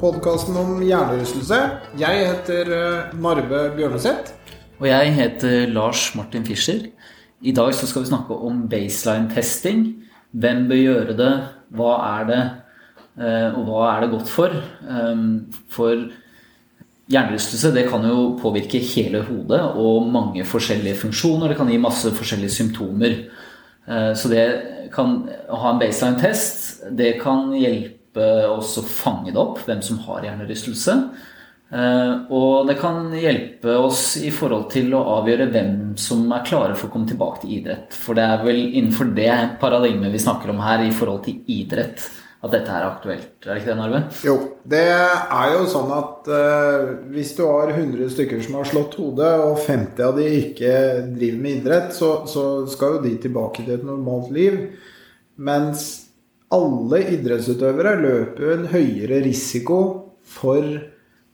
Podkasten om hjernerystelse. Jeg heter eh, Narve Bjørneseth. Og jeg heter Lars Martin Fischer. I dag så skal vi snakke om baseline-testing. Hvem bør gjøre det? Hva er det? Eh, og hva er det godt for? Ehm, for hjernerystelse det kan jo påvirke hele hodet og mange forskjellige funksjoner. Det kan gi masse forskjellige symptomer. Så det kan ha en baseline-test. Det kan hjelpe oss å fange det opp, hvem som har hjernerystelse. Eh, og det kan hjelpe oss i forhold til å avgjøre hvem som er klare for å komme tilbake til idrett. For det er vel innenfor det paradigmet vi snakker om her i forhold til idrett, at dette er aktuelt. Er det ikke det, Narve? Jo, det er jo sånn at uh, hvis du har 100 stykker som har slått hodet, og 50 av de ikke driver med idrett, så, så skal jo de tilbake til et normalt liv. Mens alle idrettsutøvere løper en høyere risiko for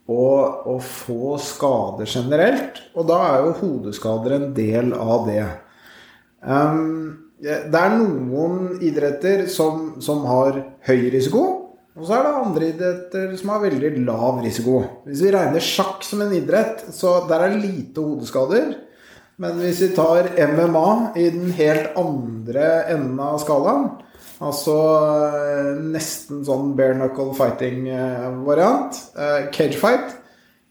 å, å, få skader generelt. Og da er jo hodeskader en del av det. Um, det er noen idretter som, som, har høy risiko. Og så er det andre idretter som har veldig lav risiko. Hvis vi regner sjakk som en idrett, så der er lite hodeskader. Men hvis vi tar MMA i den helt andre enden av skalaen, altså nesten sånn bare knuckle fighting-variant, eh, cage fight,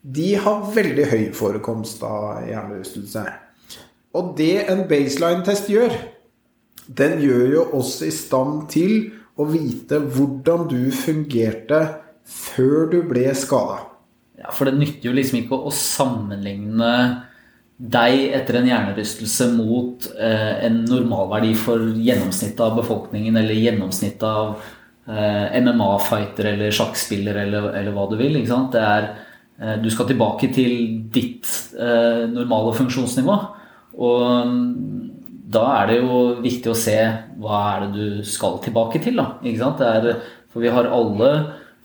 de har veldig høy forekomst av hjernerystelse. Og det en baseline-test gjør, den gjør jo oss i stand til å vite hvordan du fungerte før du ble skada. Ja, for det nytter jo liksom ikke å sammenligne deg etter en hjernerystelse mot eh, en normalverdi for gjennomsnittet av befolkningen eller gjennomsnittet av eh, MMA-fighter eller sjakkspiller eller, eller, hva du vil. Er, eh, du skal tilbake til ditt eh, normale funksjonsnivå. Og da er det jo viktig å se hva er det du skal tilbake til. Da, er, for vi har alle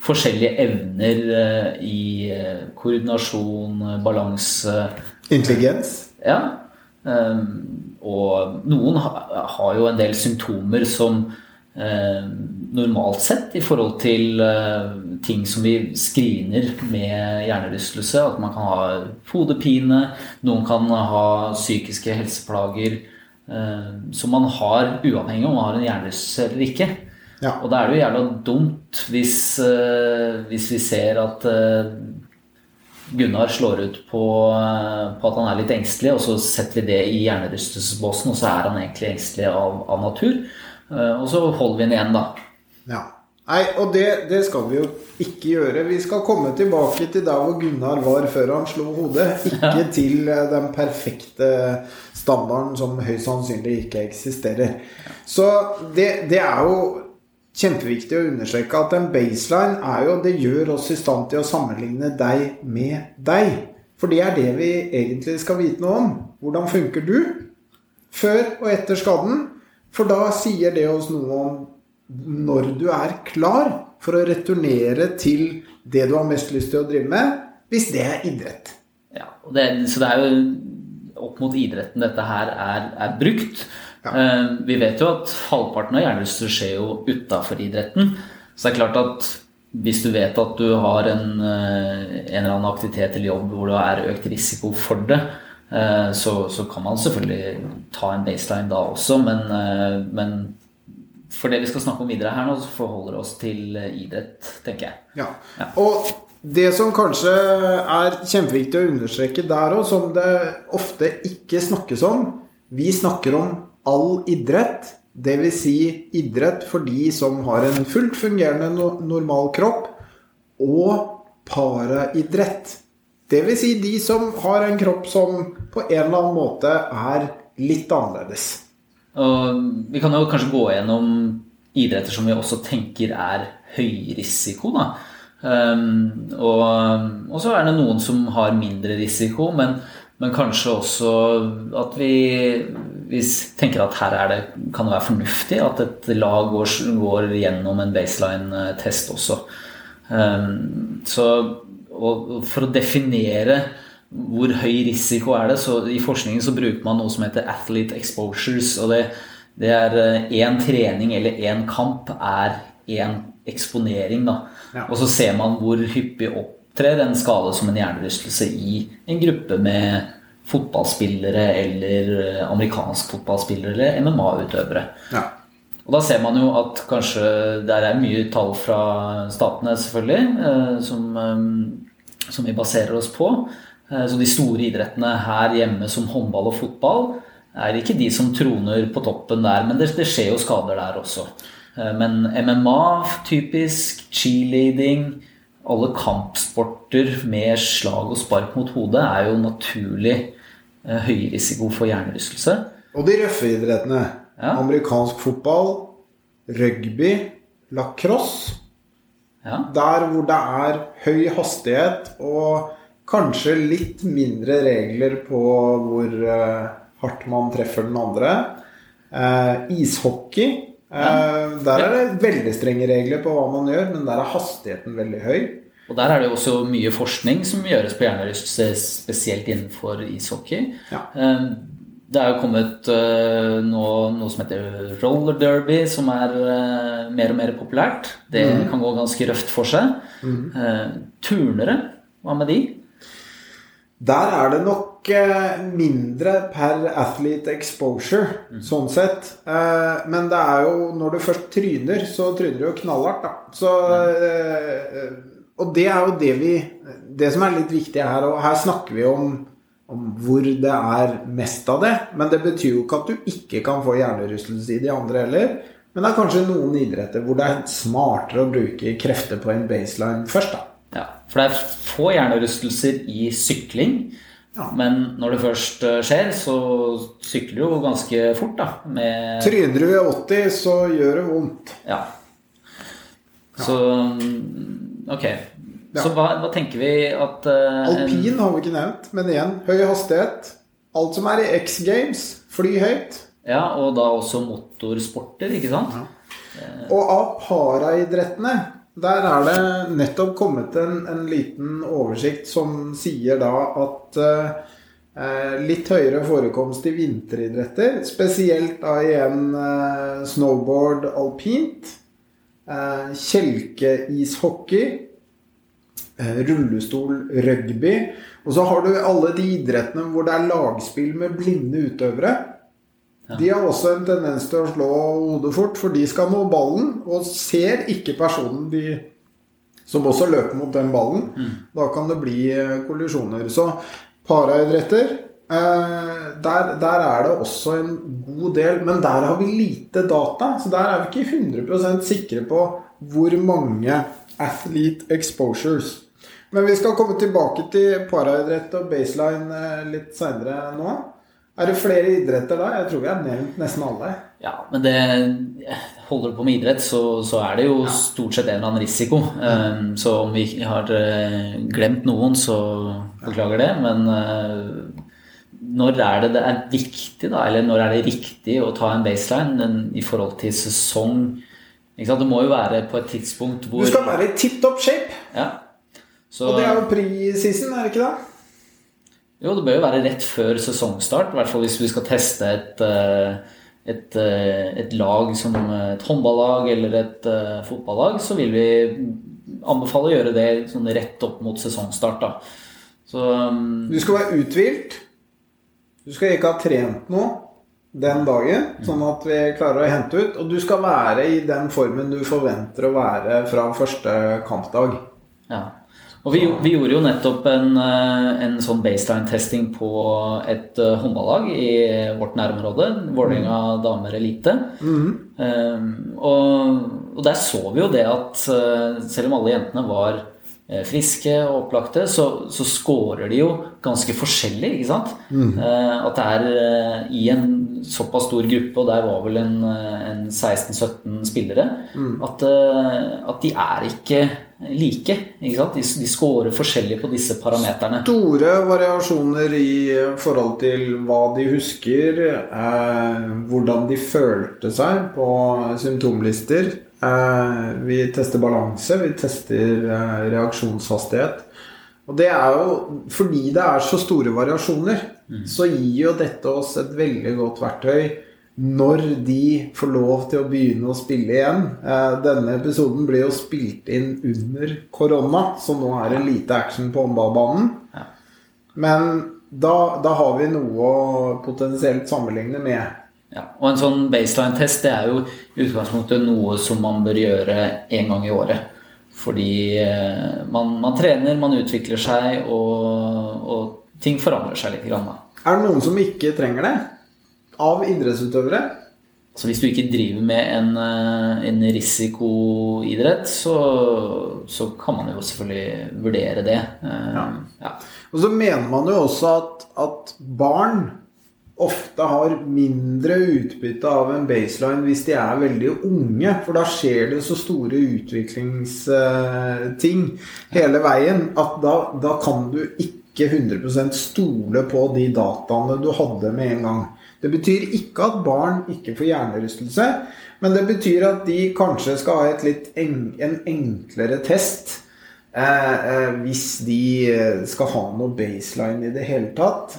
forskjellige evner eh, i eh, koordinasjon, balanse Intelligens? Ja. Ehm, og noen har jo en del symptomer som eh, normalt sett i forhold til ting som vi screener med hjernerystelse. At man kan ha hodepine, noen kan ha psykiske helseplager. Eh, som man har uavhengig om man har en hjernerystelse eller ikke. Ja. Og da er det jo jævla dumt hvis, eh, hvis vi ser at eh, Gunnar slår ut på, på, at han er litt engstelig, og så setter vi det i hjernerystelsesbåsen, og så er han egentlig engstelig av, av natur. Og så holder vi den igjen, da. Ja. Nei, og det, det, skal vi jo ikke gjøre. Vi skal komme tilbake til der hvor Gunnar var før han slo hodet. Ikke ja. til den perfekte standarden som høyst sannsynlig ikke eksisterer. Så det, det, er jo kjempeviktig å understreke at en baseline er jo Det gjør oss i stand til å sammenligne deg med deg. For det er det vi egentlig skal vite noe om. Hvordan funker du før og etter skaden? For da sier det oss noe om når du er klar for å returnere til det du har mest lyst til å drive med, hvis det er idrett. Ja, det, Så det er jo opp mot idretten dette her er, er brukt. Ja. Uh, vi vet jo at halvparten av hjernerystelser skjer jo utafor idretten. Så det er klart at hvis du vet at du har en, uh, en eller annen aktivitet eller jobb hvor det er økt risiko for det, uh, så, så, kan man selvfølgelig ta en baseline da også, men, men for det vi skal snakke om videre her nå, så forholder det oss til eh, idrett, tenker jeg. Ja. ja. Og det som kanskje er kjempeviktig å understreke der òg, som det ofte ikke snakkes om Vi snakker om all idrett. Dvs. Si idrett for de som har en fullt fungerende normal kropp, og paraidrett. Dvs. Si de som har en kropp som på en eller annen måte er litt annerledes. Og vi kan jo kanskje gå gjennom idretter som vi også tenker er høyrisiko. Da. Um, og, og, så er det noen som har mindre risiko, men, men kanskje også at vi, vi, tenker at her det, kan det være fornuftig at et lag går, går gjennom en baseline-test også. Um, så for å definere hvor høy risiko er det, så i forskningen så bruker man noe som heter athlete exposures. og det, det er én eh, trening eller én kamp er én eksponering. da. Ja. Og så ser man hvor hyppig opptrer en skade som en hjernerystelse i en gruppe med fotballspillere eller eh, amerikansk fotballspillere eller MMA-utøvere. Ja. Og da ser man jo at kanskje Der er mye tall fra statene, selvfølgelig, eh, som, eh, som vi baserer oss på. Så de store idrettene her hjemme som håndball og fotball er ikke de som troner på toppen der, men det, det skjer jo skader der også. Men MMA, typisk, cheerleading, alle kampsporter med slag og spark mot hodet er jo naturlig eh, høy risiko for hjernerystelse. Og de røffe idrettene. Ja. Amerikansk fotball, rugby, lacrosse. Ja. Der hvor det er høy hastighet og kanskje litt mindre regler på hvor eh, hardt man treffer den andre. Eh, ishockey ja. Der er det veldig strenge regler på hva man gjør, men der er hastigheten veldig høy. Og der er det jo også mye forskning som gjøres på hjernerystelse, spesielt innenfor ishockey. Ja. Eh, det er jo kommet noe, noe som heter roller derby, som er eh, mer og mer populært. Det mm. kan gå ganske røft for seg. Mm. Turnere, hva med de? Der er det nok eh, mindre per athlete exposure, mm. sånn sett. Eh, men det er jo Når du først tryner, så tryner du jo knallhardt, da. Så, eh, og det er jo det vi Det som er litt viktig her, og her snakker vi om, om hvor det er mest av det. Men det betyr jo ikke at du ikke kan få hjernerystelse i de andre heller. Men det er kanskje noen idretter hvor det er smartere å bruke krefter på en baseline først, da. Ja, For det er få hjernerystelser i sykling. Ja. Men når det først eh, skjer, så sykler du jo ganske fort, da. Med Tryner du i 80, så gjør det vondt. Ja. Så mm, Ok. Ja. Så hva, hva, tenker vi at uh, Alpin har vi ikke nevnt, men igjen høy hastighet. Alt som er i X Games. Fly høyt. Ja, og da også motorsporter, ikke sant? Ja. Og av paraidrettene der er det nettopp kommet en, en liten oversikt som sier da at eh, litt høyere forekomst i vinteridretter, spesielt da igjen eh, snowboard alpint, eh, kjelkeishockey, eh, rullestol rugby, og så har du alle de idrettene hvor det er lagspill med blinde utøvere. De har også en tendens til å slå hodet fort, for de skal nå ballen og ser ikke personen de som også løper mot den ballen. Mm. Da kan det bli eh, kollisjoner. Så paraidretter eh, der, der, er det også en god del, men der har vi lite data. Så der er vi ikke 100% sikre på hvor mange athlete exposures. Men vi skal komme tilbake til paraidrett og baseline eh, litt seinere nå. Er det flere idretter da? Jeg tror vi har nevnt nesten alle. Ja, men det holder du på med idrett, så, så er det jo ja. stort sett en eller annen risiko. Um, så om vi har uh, glemt noen, så beklager det. Men uh, når er det det er viktig, da? Eller når er det riktig å ta en baseline den, i forhold til sesong? Det må jo være på et tidspunkt hvor Du skal være i tipp topp shape. Ja. Så, Og det er jo pre-season, er det ikke det? Jo, det bør jo være rett før sesongstart, i hvert fall hvis vi skal teste et, eh, et, eh, et lag som et håndballag eller et fotballag, så vil vi anbefale å gjøre det sånn rett opp mot sesongstart. Da. Så, um, du skal være uthvilt. Du skal ikke ha trent noe den dagen, sånn at vi klarer å hente ut. Og du skal være i den formen du forventer å være fra første kampdag. Ja. Og vi, vi, gjorde jo nettopp en, eh, en sånn baseline-testing på et uh, håndballag i vårt nærområde. Vålerenga mm. damer elite. Mm. Um, og, og, der så vi jo det at uh, selv om alle jentene var uh, friske og opplagte, så, så scorer de jo ganske forskjellig, ikke sant? Mm. at det er i en såpass stor gruppe, og der var vel en, en 16-17 spillere, at, eh, at de er ikke like. Ikke sant? De, de scorer forskjellig på disse parameterne. Store variasjoner i forhold til hva de husker, eh, hvordan de følte seg på symptomlister. Eh, vi tester balanse, vi tester eh, reaksjonshastighet. Og det er jo fordi det er så store variasjoner, så gir jo dette oss et veldig godt verktøy når de får lov til å begynne å spille igjen. Eh, Denne episoden blir jo spilt inn under korona, så nå er det lite action på håndballbanen. Ja. Men da, da har vi noe å potensielt sammenligne med. Ja, og en sånn baseline-test det er jo i utgangspunktet noe som man bør gjøre én gang i året. Fordi eh, man, man trener, man utvikler seg, og, og ting forandrer seg litt. Grann. Er det noen som ikke trenger det? Av idrettsutøvere? Så hvis du ikke driver med en, eh, en risikoidrett, så, så kan man jo selvfølgelig vurdere det. Eh, Ja. ja. Og så mener man jo også at, at barn ofte har mindre utbytte av en baseline hvis de er veldig unge. For da skjer det så store utviklingsting hele veien at da, da kan du ikke 100 stole på de dataene du hadde med en gang. Det betyr ikke at barn ikke får hjernerystelse, men det betyr at de kanskje skal ha en, en enklere test. Eh, eh, hvis de eh, skal ha noe baseline i det hele tatt.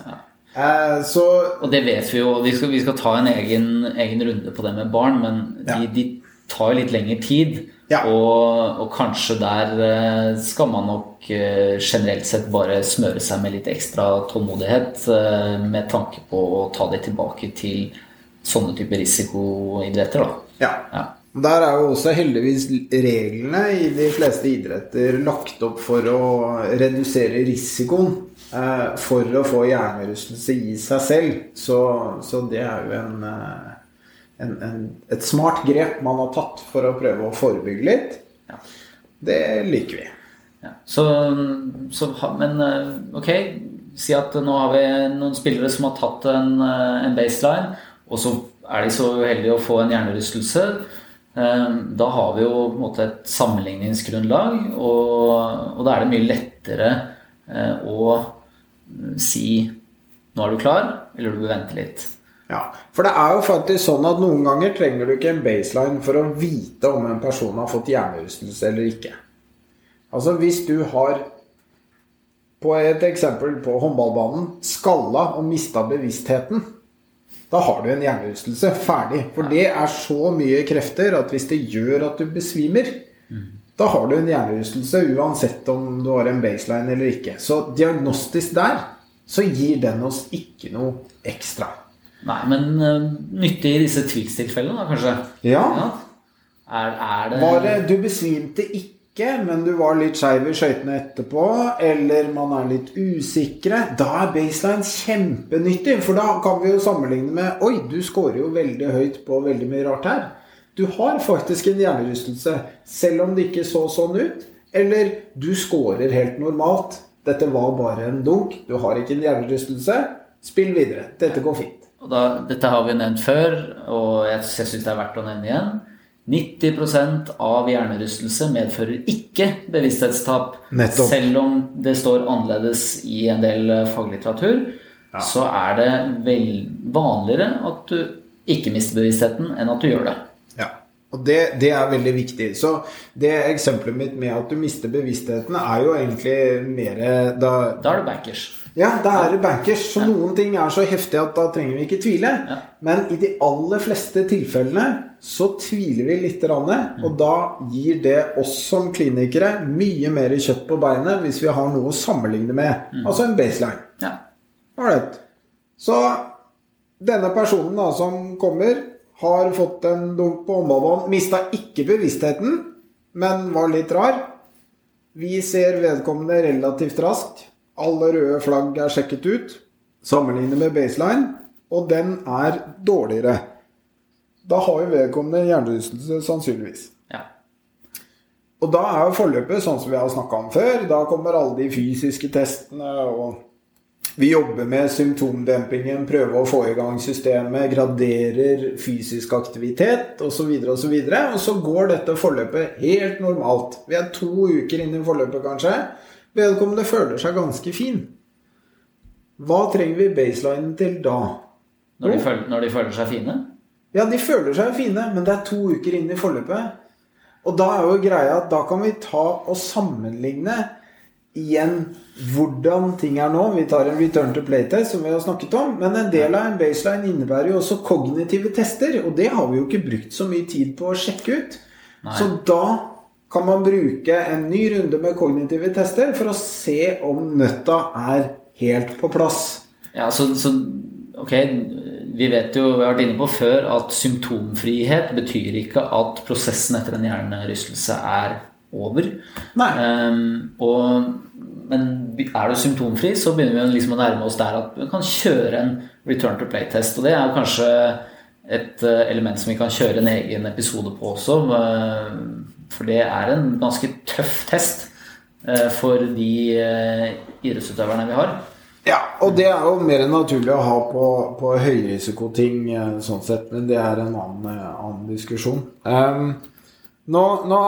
Eh, så Og det vet vi jo. Vi skal, vi skal ta en egen, egen runde på det med barn, men de, Ja. de tar jo litt lengre tid. Ja. Og, og kanskje der eh, skal man nok eh, generelt sett bare smøre seg med litt ekstra tålmodighet med tanke på å ta det tilbake til sånne typer risikoidretter. Da. ja. Ja. Der er jo også heldigvis reglene i de fleste idretter lagt opp for å redusere risikoen for å få hjernerystelse i seg selv. Så, så det er jo en, eh, en, en, et smart grep man har tatt for å prøve å forebygge litt. Ja. Det liker vi. Ja. Så, så, men eh, ok, si at nå har vi noen spillere som har tatt en, eh, en baseline, og så er de så uheldige å få en hjernerystelse. Eh, Da har vi jo på en måte et sammenligningsgrunnlag, og, og da er det mye lettere eh, å si nå er du klar, eller du bør vente litt. Ja, for det er jo faktisk sånn at noen ganger trenger du ikke en baseline for å vite om en person har fått hjernerystelse eller ikke. Altså hvis du har, på et eksempel på håndballbanen, skalla og mista bevisstheten, da har du en hjernerystelse. Ferdig. For det er så mye krefter at hvis det gjør at du besvimer, da har du en hjernerystelse uansett om du har en baseline eller ikke. Så diagnostisk der så gir den oss ikke noe ekstra. Nei, men uh, nyttig i disse tvilstilfellene, da, kanskje? Ja. Er, er det Var det du besvimte ikke, men du var litt skeiv i skøytene etterpå, eller man er litt usikre, da er baseline kjempenyttig. For da kan vi jo sammenligne med Oi, du scorer jo veldig høyt på veldig mye rart her. Du har faktisk en hjernerystelse, selv om det ikke så sånn ut. Eller du scorer helt normalt. Dette var bare en dunk. Du har ikke en hjernerystelse. Spill videre. Dette går fint. Og da, dette har vi nevnt før, og jeg, jeg syns det er verdt å nevne igjen. 90% av hjernerystelse medfører ikke bevissthetstap. Nettopp. Selv om det står annerledes i en del faglitteratur, faglitteratur, så er det vel vanligere at du ikke mister bevisstheten, enn at du gjør det. Ja, og det, det er veldig viktig. Så det eksempelet mitt med at du mister bevisstheten, er jo egentlig mer da Da er det bankers. Ja, da er det bankers. Så noen ting er så heftig at da trenger vi ikke tvile. Ja. Men i de aller fleste tilfellene så tviler vi litt, rann, og da gir det oss som klinikere mye mer kjøtt på beinet hvis vi har noe å sammenligne med. Altså en baseline. Ja. Ålreit. Så denne personen da som kommer, har fått en dunk på håndballbanen, mista ikke bevisstheten, men var litt rar. Vi ser vedkommende relativt raskt. Alle røde flagg er sjekket ut. Sammenlignet med baseline, og den er dårligere. Da har jo vedkommende hjernerystelse sannsynligvis. ja. Og da er jo forløpet sånn som vi har snakka om før. Da kommer alle de fysiske testene, og Vi jobber med symptomdempingen, prøver å få i gang systemet, graderer fysisk aktivitet osv. Videre, og, så og så går dette forløpet helt normalt. Vi er to uker inn i forløpet, kanskje. Vedkommende føler seg ganske fin. Hva trenger vi baselinen til da? Når de, føler, når de føler seg fine? Ja, de føler seg fine, men det er to uker inn i forløpet. Og da er jo greia at da kan vi ta og sammenligne igjen hvordan ting er nå. Vi tar en return to play-test, som vi har snakket om. Men en del av en baseline innebærer jo også kognitive tester. Og det har vi jo ikke brukt så mye tid på å sjekke ut. Nei. Så da kan man bruke en ny runde med kognitive tester for å se om nøtta er helt på plass. Ja, så, så ok, vi vet jo, vi har vært inne på før, at symptomfrihet betyr ikke at prosessen etter en hjernerystelse er over. Um, og, men er du symptomfri, så begynner vi liksom å nærme oss der at vi kan kjøre en return to play-test. Og det er kanskje et eh, element som vi kan kjøre en egen episode på også. Eh, for det er en ganske tøff test eh, for de idrettsutøverne vi har. Ja, og det er jo mer naturlig å ha på, på høyrisikoting sånn sett, men det er en annen, annen diskusjon. Um, nå, nå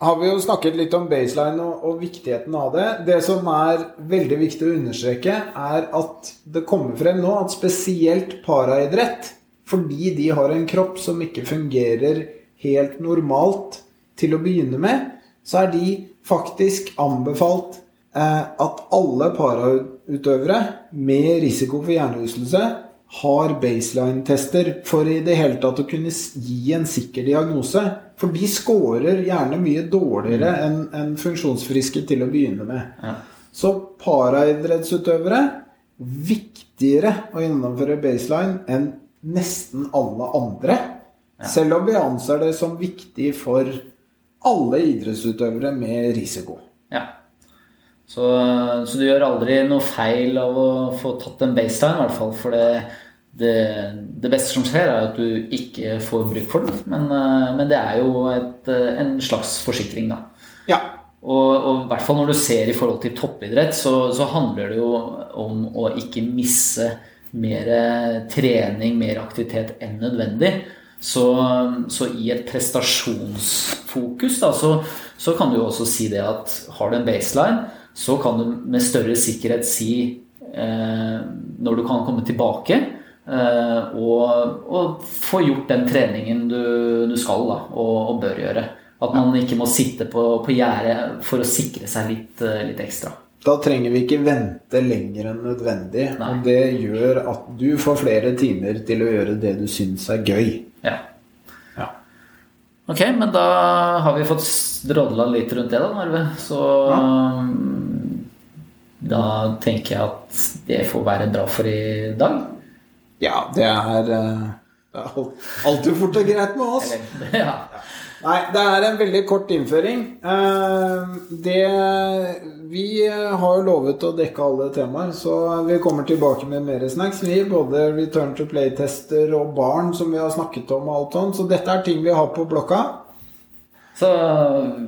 har vi jo snakket litt om baseline og, og, viktigheten av det. Det som er veldig viktig å understreke, er at det kommer frem nå at spesielt paraidrett, fordi de har en kropp som ikke fungerer helt normalt til å begynne med, så er de faktisk anbefalt eh, at alle parautøvere med risiko for hjernerystelse har baseline-tester for i det hele tatt å kunne gi en sikker diagnose. For de scorer gjerne mye dårligere mm. enn en funksjonsfriske til å begynne med. Ja. Så paraidrettsutøvere viktigere å gjennomføre baseline enn nesten alle andre. Ja. Selv om vi anser det som viktig for alle idrettsutøvere med risiko. Ja. Så, så, du gjør aldri noe feil av å få tatt en baseline, i hvert fall. For det, det, det, beste som skjer, er at du ikke får bruk for den. Men, eh, men det er jo et, eh, en slags forsikring, da. Ja. Og, og, i hvert fall når du ser i forhold til toppidrett, så, så handler det jo om å ikke misse mer trening, mer aktivitet enn nødvendig. Så, så i et prestasjonsfokus da, så, så kan du jo også si det at har du en baseline så kan du med større sikkerhet si eh, når du kan komme tilbake eh, og, og, få gjort den treningen du, du skal da, og, og, bør gjøre. At man ikke må sitte på, på gjerdet for å sikre seg litt, eh, litt, ekstra. Da trenger vi ikke vente lenger enn nødvendig. Nei. Og det gjør at du får flere timer til å gjøre det du syns er gøy. Ja. ja. Ok, men da har vi fått drodla litt rundt det, da, Narve. Så ja. Da tenker jeg at det får være bra for i dag. Ja, det er, uh, alltid fort og greit med oss. ja. Nei, det er en veldig kort innføring. Uh, det Vi har jo lovet å dekke alle temaer, så vi kommer tilbake med mer snacks. Vi, både return to play-tester og barn, som vi har snakket om, og alt sånt. Så dette er ting vi har på blokka. Så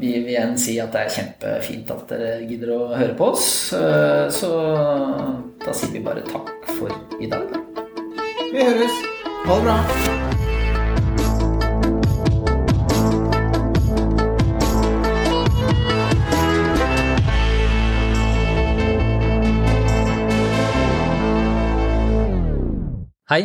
vi vil igjen si at det er kjempefint at dere gidder å høre på oss. Eh, så da sier vi bare takk for i dag. Vi høres. Ha det bra. Hei,